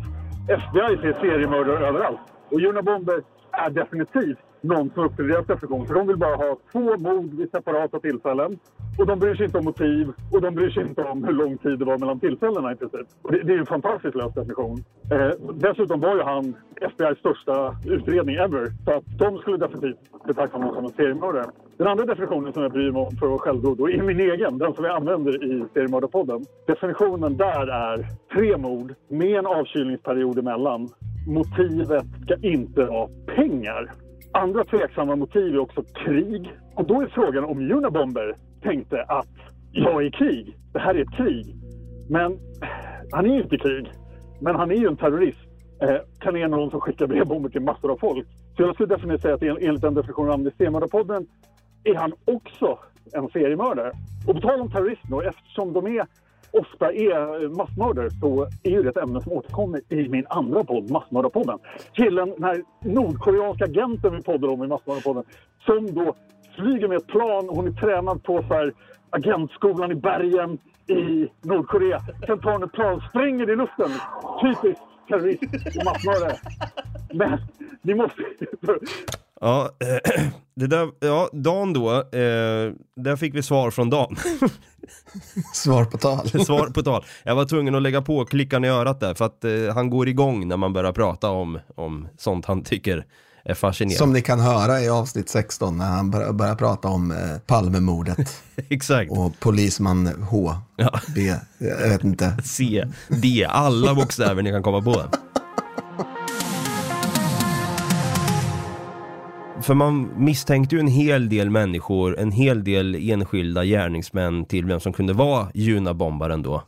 S6: FBI ser seriemördare överallt. Och Juna Bomber är definitivt någon som upplever deras definition. För de vill bara ha två mord vid separata tillfällen. Och de bryr sig inte om motiv och de bryr sig inte om hur lång tid det var mellan tillfällena i princip. Och det, det är en fantastiskt lös definition. Eh, dessutom var ju han FBI's största utredning ever. Så att de skulle definitivt betrakta honom som en seriemördare. Den andra definitionen som jag bryr mig om för att vara självgod och är min egen, den som jag använder i seriemördarpodden. Definitionen där är tre mord med en avkylningsperiod emellan. Motivet ska inte vara pengar. Andra tveksamma motiv är också krig. Och då är frågan om Unabomber tänkte att jag är i krig. Det här är ett krig. Men han är ju inte i krig. Men han är ju en terrorist. Eh, kan är någon som skickar brevbomber till massor av folk. Så jag skulle definitivt säga att en- enligt den definitionen av Amnesty-mördarpodden är han också en seriemördare. Och på tal om terrorism då, eftersom de är ofta är massmördare så är ju det ett ämne som återkommer i min andra podd, Massmördarpodden. Killen, den här nordkoreanska agenten vi poddar om i Massmördarpodden, som då flyger med ett plan. Hon är tränad på så här, agentskolan i bergen i Nordkorea. Sen tar hon ett plan, spränger i luften. Typiskt terrorist och massmördare. Men ni måste...
S4: Ja, det där, ja, Dan då, eh, där fick vi svar från Dan.
S5: Svar på tal.
S4: svar på tal. Jag var tvungen att lägga på klickan i örat där för att eh, han går igång när man börjar prata om, om sånt han tycker är fascinerande.
S5: Som ni kan höra i avsnitt 16 när han bör- börjar prata om eh, Palmemordet
S4: Exakt.
S5: och polisman H.
S4: Ja.
S5: B. Jag vet inte.
S4: C, D, alla bokstäver ni kan komma på. För man misstänkte ju en hel del människor, en hel del enskilda gärningsmän till vem som kunde vara Junabombaren då.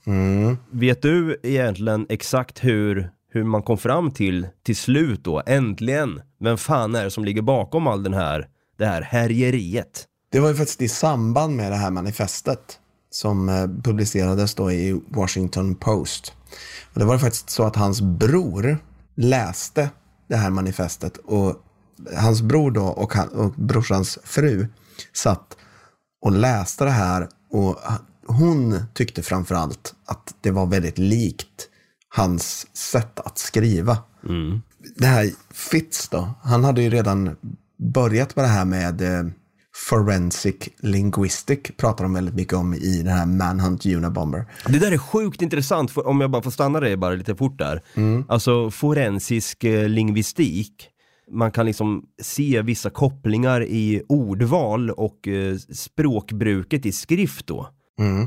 S4: Vet du egentligen exakt hur, hur man kom fram till, till slut då, äntligen, vem fan är det som ligger bakom all den här, det här härjeriet?
S5: Det var ju faktiskt i samband med det här manifestet som eh, publicerades då i Washington Post. Och det var faktiskt så att hans bror läste det här manifestet och hans bror då och, han, och brorsans fru satt och läste det här och hon tyckte framförallt att det var väldigt likt hans sätt att skriva. Det här Fitz då, han hade ju redan börjat med det här med eh, forensic linguistic, pratar de väldigt mycket om i den här Manhunt Unabomber.
S4: Det där är sjukt intressant, för, om jag bara får stanna det bara lite fort där. Alltså forensisk eh, lingvistik, man kan liksom se vissa kopplingar i ordval och eh, språkbruket i skrift då.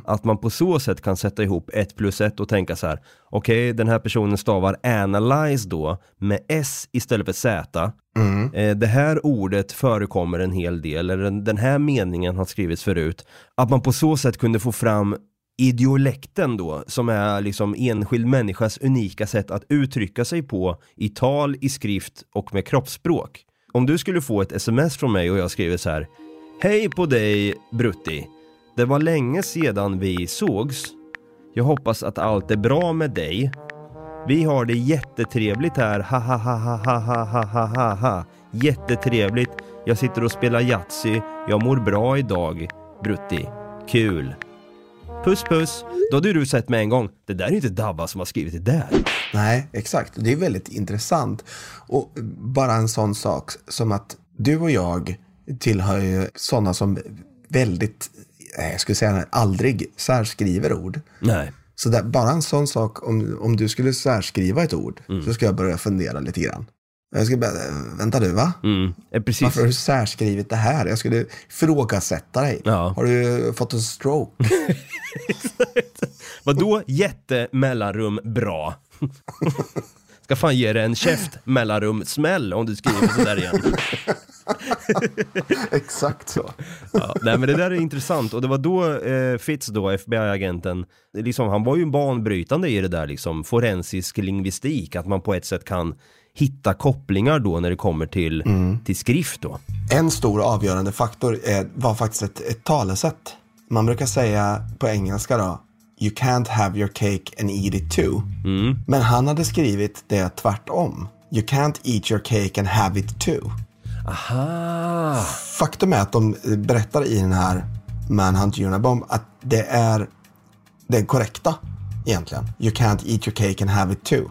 S4: Att man på så sätt kan sätta ihop ett plus ett och tänka så här. Okej, den här personen stavar analyze då med s istället för z. Eh, det här ordet förekommer en hel del, eller den, den här meningen har skrivits förut. Att man på så sätt kunde få fram idiolekten då, som är liksom enskild människas unika sätt att uttrycka sig på i tal, i skrift och med kroppsspråk. Om du skulle få ett sms från mig och jag skriver så här. Hej på dig Brutti. Det var länge sedan vi sågs. Jag hoppas att allt är bra med dig. Vi har det jättetrevligt här, ha ha ha ha ha ha ha ha ha ha. Jättetrevligt. Jag sitter och spelar Yatzy. Jag mår bra idag. Brutti. Kul. Puss puss. Då hade du sett med en gång. Det där är inte Dabba som har skrivit det där.
S5: Nej, exakt. Det är väldigt intressant. Och bara en sån sak som att du och jag tillhör ju sådana som väldigt, eh, jag skulle säga aldrig särskriver ord.
S4: Nej.
S5: Så där, bara en sån sak, om, om du skulle särskriva ett ord,
S4: Mm.
S5: så ska jag börja fundera lite grann. Jag skulle bara, vänta du va?
S4: Mm. Eh, Precis.
S5: Varför har du särskrivit det här? Jag skulle ifrågasätta dig.
S4: Ja.
S5: Har du fått en stroke?
S4: Vadå jätte mellanrum bra? Ska fan ge dig en käft mellanrum smäll om du skriver sådär igen.
S5: Exakt så.
S4: Ja, nej men det där är intressant och det var då eh, Fitz då, FBI-agenten, liksom, han var ju banbrytande i det där liksom, forensisk lingvistik, att man på ett sätt kan hitta kopplingar då när det kommer till, till skrift då.
S5: En stor avgörande faktor är, var faktiskt ett, ett talesätt. Man brukar säga på engelska då, you can't have your cake and eat it too. Men han hade skrivit det tvärtom. You can't eat your cake and have it too.
S4: Aha!
S5: Faktum är att de berättar i den här Manhunt Unabomb att det är det korrekta egentligen. You can't eat your cake and have it too.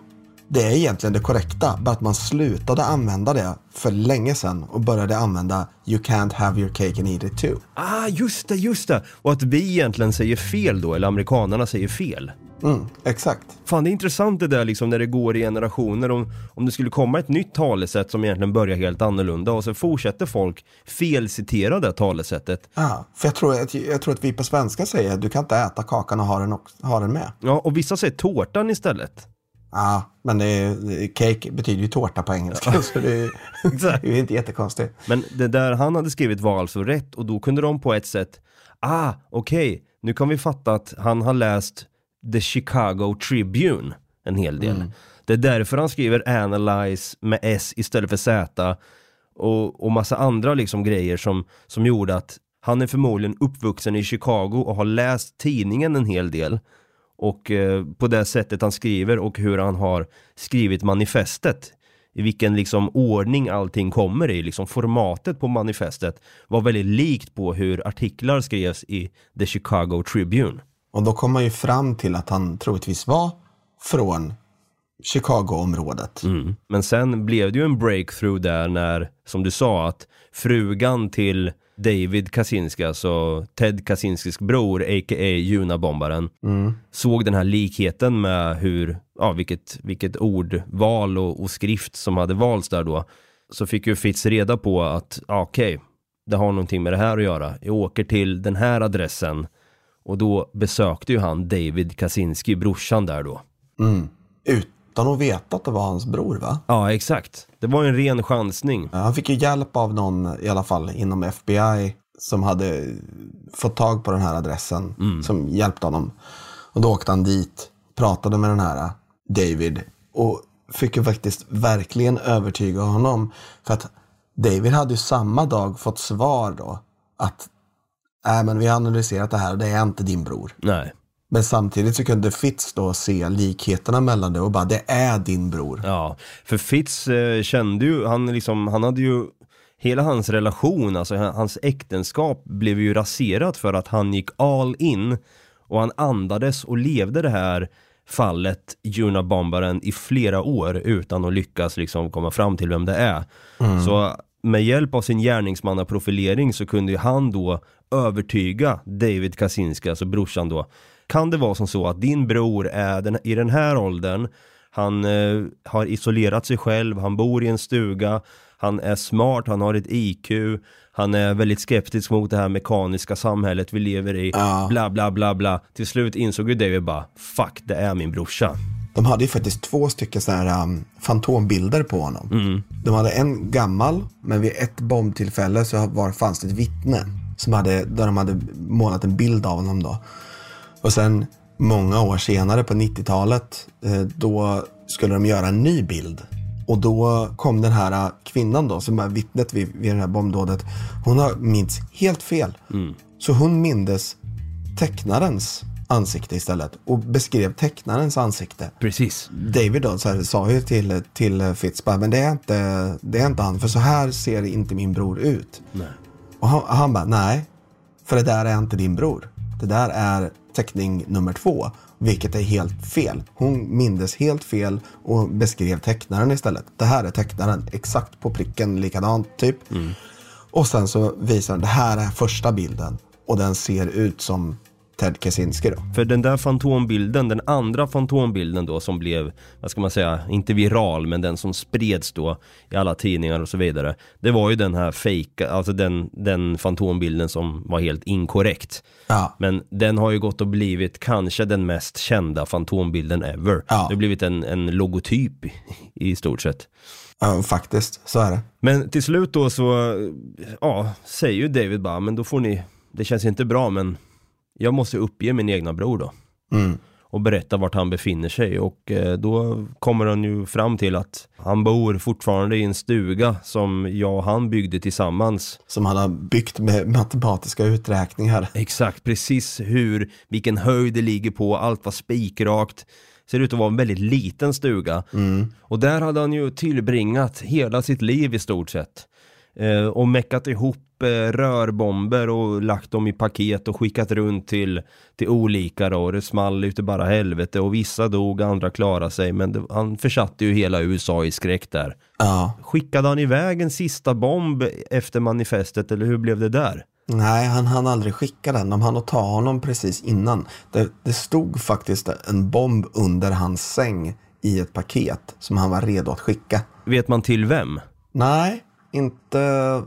S5: Det är egentligen det korrekta, bara att man slutade använda det för länge sedan och började använda You can't have your cake and eat it too.
S4: Ah, just det, just det! Och att vi egentligen säger fel då, eller amerikanerna säger fel.
S5: Mm, exakt.
S4: Fan det är intressant det där liksom när det går i generationer om, om det skulle komma ett nytt talesätt som egentligen börjar helt annorlunda och så fortsätter folk felcitera det talesättet.
S5: Ja, för jag tror, att, jag tror att vi på svenska säger du kan inte äta kakan och ha den, också, ha den med.
S4: Ja, och vissa säger tårtan istället.
S5: Ja, men det är, cake betyder ju tårta på engelska så det är, det är inte jättekonstigt.
S4: Men det där han hade skrivit var alltså rätt och då kunde de på ett sätt, ah, okej, nu kan vi fatta att han har läst The Chicago Tribune en hel del. Det är därför han skriver analyze med S istället för Z och, och massa andra liksom grejer som, som gjorde att han är förmodligen uppvuxen i Chicago och har läst tidningen en hel del. Och eh, på det sättet han skriver och hur han har skrivit manifestet i vilken liksom ordning allting kommer i, liksom formatet på manifestet var väldigt likt på hur artiklar skrevs i The Chicago Tribune.
S5: Och då kom man ju fram till att han troligtvis var från Chicago-området.
S4: Mm. Men sen blev det ju en breakthrough där när, som du sa, att frugan till David Kaczynski, alltså Ted Kaczynskis bror, a.k.a. Junabombaren, såg den här likheten med hur, ja, vilket, vilket ordval och, och skrift som hade valts där då. så fick ju Fitz reda på att, ja, okej, det har någonting med det här att göra. Jag åker till den här adressen och då besökte ju han David Kaczynski, brorsan där då.
S5: Mm. Utan att veta att det var hans bror va?
S4: Ja, exakt. Det var en ren chansning.
S5: Ja, Han fick ju hjälp av någon i alla fall inom FBI som hade fått tag på den här adressen som hjälpte honom. Och då åkte han dit, pratade med den här David och fick ju faktiskt verkligen övertyga honom. För att David hade ju samma dag fått svar då att äh, men vi har analyserat det här och det är inte din bror.
S4: Nej.
S5: Men samtidigt så kunde Fitz då se likheterna mellan det och bara det är din bror.
S4: Ja, för Fitz eh, kände ju, han liksom, han hade ju Hela hans relation, alltså hans äktenskap blev ju raserat för att han gick all in och han andades och levde det här fallet Junabombaren i flera år utan att lyckas liksom komma fram till vem det är. Så med hjälp av sin gärningsmannaprofilering så kunde ju han då övertyga David Kaczynski, alltså brorsan då. Kan det vara som så att din bror är den, i den här åldern, han eh, har isolerat sig själv, han bor i en stuga, han är smart, han har ett IQ, han är väldigt skeptisk mot det här mekaniska samhället vi lever i,
S5: Ja.
S4: bla bla bla bla. Till slut insåg ju David bara, fuck det är min brorsa.
S5: De hade ju faktiskt två stycken sådana här um, fantombilder på honom. De hade en gammal, men vid ett bombtillfälle så var, fanns det ett vittne som hade, där de hade målat en bild av honom då. Och sen många år senare på 90-talet, eh, då skulle de göra en ny bild. Och då kom den här eh, kvinnan då, som är vittnet vid, vid det här bombdådet. Hon har minns helt fel. Så hon mindes tecknarens ansikte istället och beskrev tecknarens ansikte.
S4: Precis.
S5: David då här, sa ju till, till Fitz bara, men det är, inte, det är inte han, för så här ser inte min bror ut.
S4: Nej.
S5: Och han, han bara, nej, för det där är inte din bror. Det där är teckning nummer två, vilket är helt fel. Hon mindes helt fel och beskrev tecknaren istället. Det här är tecknaren, exakt på pricken likadant typ. Och sen så visar den, det här är första bilden och den ser ut som Ted Kaczynski då.
S4: För den där fantombilden, den andra fantombilden då som blev, vad ska man säga, inte viral men den som spreds då i alla tidningar och så vidare. Det var ju den här fake, alltså den, den fantombilden som var helt inkorrekt.
S5: Ja.
S4: Men den har ju gått och blivit kanske den mest kända fantombilden ever.
S5: Ja.
S4: Det har blivit en, en logotyp i, i stort sett.
S5: Ja, faktiskt, så är det.
S4: Men till slut då så, ja, säger ju David bara, men då får ni, det känns inte bra men jag måste uppge min egna bror då.
S5: Mm.
S4: Och berätta vart han befinner sig och eh, då kommer han ju fram till att han bor fortfarande i en stuga som jag och han byggde tillsammans.
S5: Som han har byggt med matematiska uträkningar.
S4: Exakt, precis hur, vilken höjd det ligger på, allt var spikrakt. Ser ut att vara en väldigt liten stuga. Och där hade han ju tillbringat hela sitt liv i stort sett. Eh, och meckat ihop eh, rörbomber och lagt dem i paket och skickat runt till, till olika då. Och det small ute bara helvete och vissa dog, andra klarade sig. Men det, han försatte ju hela USA i skräck där.
S5: Ja.
S4: Skickade han iväg en sista bomb efter manifestet eller hur blev det där?
S5: Nej, han hann aldrig skicka den. De hann att ta honom precis innan. Det, det stod faktiskt en bomb under hans säng i ett paket som han var redo att skicka.
S4: Vet man till vem?
S5: Nej, inte,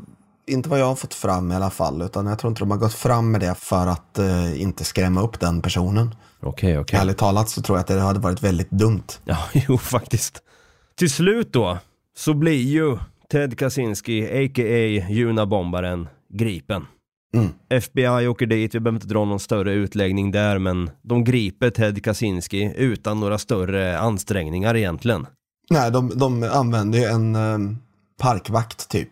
S5: inte vad jag har fått fram i alla fall. Utan jag tror inte de har gått fram med det för att eh, inte skrämma upp den personen.
S4: Okej, okej.
S5: Ärligt talat så tror jag att det hade varit väldigt dumt.
S4: Ja, jo faktiskt. Till slut då, så blir ju Ted Kaczynski, a.k.a. Junabombaren, gripen.
S5: Mm.
S4: FBI åker dit, vi behöver inte dra någon större utläggning där, men de griper Ted Kaczynski utan några större ansträngningar egentligen.
S5: Nej, de, de använde ju en eh, parkvakt typ.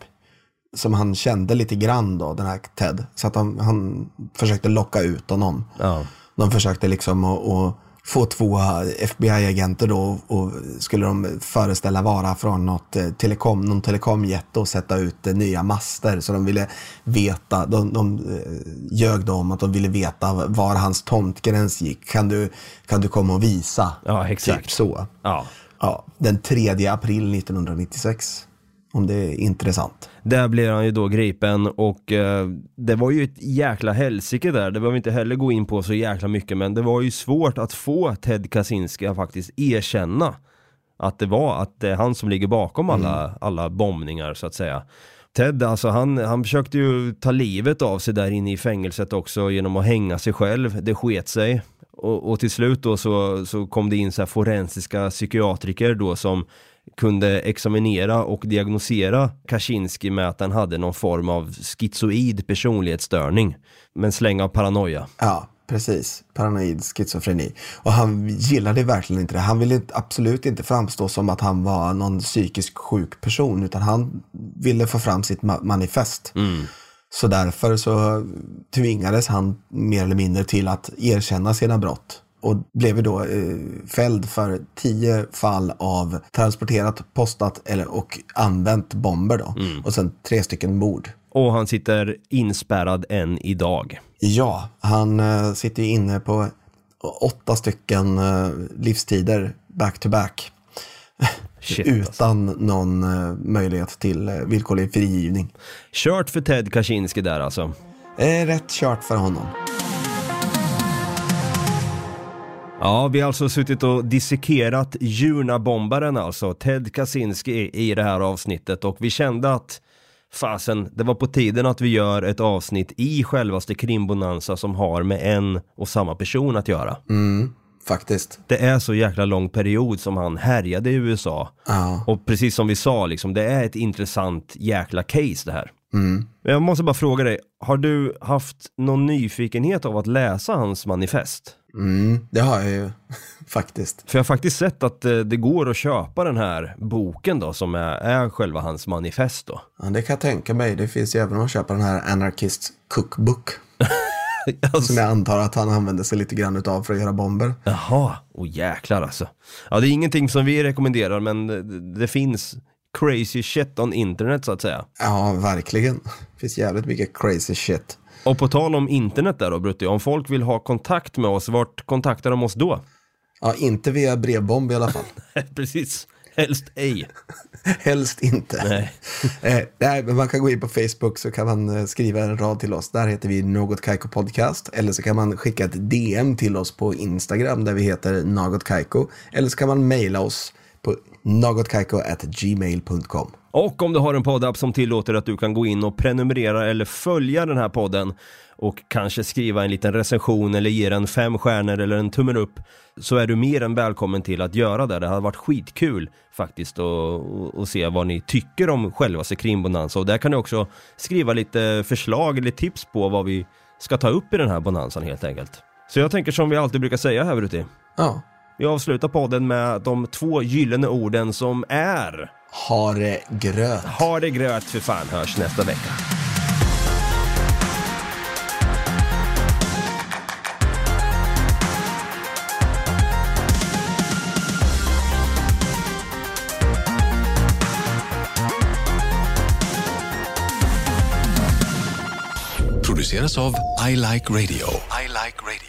S5: Som han kände lite grann då, den här Ted. Så att han, han försökte locka ut honom.
S4: Ja.
S5: De försökte liksom att, få två FBI-agenter då och skulle de föreställa vara från något eh, telekom, någon telekomjätte och sätta ut eh, nya master. Så de ville veta, de, de eh, ljög då om att de ville veta var hans tomtgräns gick. Kan du, kan du komma och visa?
S4: Ja, exakt.
S5: Typ så.
S4: Ja.
S5: Ja, den 3 april 1996. Om det är intressant.
S4: Där blir han ju då gripen och eh, det var ju ett jäkla helsike där, det behöver vi inte heller gå in på så jäkla mycket men det var ju svårt att få Ted Kaczynski att faktiskt erkänna att det var att det är han som ligger bakom alla, alla bombningar så att säga. Ted, alltså han, han försökte ju ta livet av sig där inne i fängelset också genom att hänga sig själv. Det sket sig. Och, och till slut då så, så kom det in så forensiska psykiatriker då som kunde examinera och diagnosera Kaczynski med att han hade någon form av schizoid personlighetsstörning. Med en släng av paranoia.
S5: Ja, precis. Paranoid schizofreni. Och han gillade verkligen inte det. Han ville absolut inte framstå som att han var någon psykisk sjuk person, utan han ville få fram sitt ma- manifest. Så därför så tvingades han mer eller mindre till att erkänna sina brott. Och blev då eh, fälld för tio fall av transporterat, postat eller, och använt bomber då. Och sen tre stycken mord.
S4: Och han sitter inspärrad än idag.
S5: Ja, han eh, sitter ju inne på åtta stycken eh, livstider back to back.
S4: Shit, alltså.
S5: Utan någon eh, möjlighet till eh, villkorlig frigivning.
S4: Kört för Ted Kaczynski där alltså.
S5: Eh, rätt kört för honom.
S4: Ja, vi har alltså suttit och dissekerat Junabombaren alltså, Ted Kaczynski i- det här avsnittet och vi kände att fasen, det var på tiden att vi gör ett avsnitt i självaste krimbonanza som har med en och samma person att göra.
S5: Faktiskt.
S4: Det är så jäkla lång period som han härjade i USA.
S5: Ja.
S4: Och precis som vi sa, liksom, det är ett intressant jäkla case det här.
S5: Mm.
S4: Jag måste bara fråga dig, har du haft någon nyfikenhet av att läsa hans manifest?
S5: Mm, det har jag ju faktiskt.
S4: För jag har faktiskt sett att eh, det går att köpa den här boken då som är, är själva hans manifest då.
S5: Ja, det kan jag tänka mig. Det finns ju även att köpa den här Anarchist Cookbook. Som jag antar att han använder sig lite grann utav för att göra bomber.
S4: Jaha, och jäklar alltså. Ja, det är ingenting som vi rekommenderar men det, det finns crazy shit on internet så att säga.
S5: Ja, verkligen. Det finns jävligt mycket crazy shit.
S4: Och på tal om internet där då Brutti, om folk vill ha kontakt med oss, vart kontaktar de oss då?
S5: Ja, inte via brevbomb i alla fall.
S4: Precis, helst ej.
S5: Helst inte.
S4: Nej.
S5: eh, nej, men man kan gå in på Facebook så kan man eh, skriva en rad till oss. Där heter vi Något Kaiko Podcast. Eller så kan man skicka ett DM till oss på Instagram där vi heter Något Kaiko. Eller så kan man mejla oss på nagotkaiko.gmail.com.
S4: Och om du har en poddapp som tillåter att du kan gå in och prenumerera eller följa den här podden och kanske skriva en liten recension eller ge den fem stjärnor eller en tummen upp så är du mer än välkommen till att göra det. Det hade varit skitkul faktiskt att se vad ni tycker om själva Krimbonanza och där kan ni också skriva lite förslag eller tips på vad vi ska ta upp i den här bonanzan helt enkelt. Så jag tänker som vi alltid brukar säga här Brutti.
S5: Ja,
S4: Vi avslutar podden med de två gyllene orden som är
S5: ha det gröt.
S4: ha det gröt för fan, hörs nästa vecka.
S7: Produceras av I Like Radio. I Like Radio.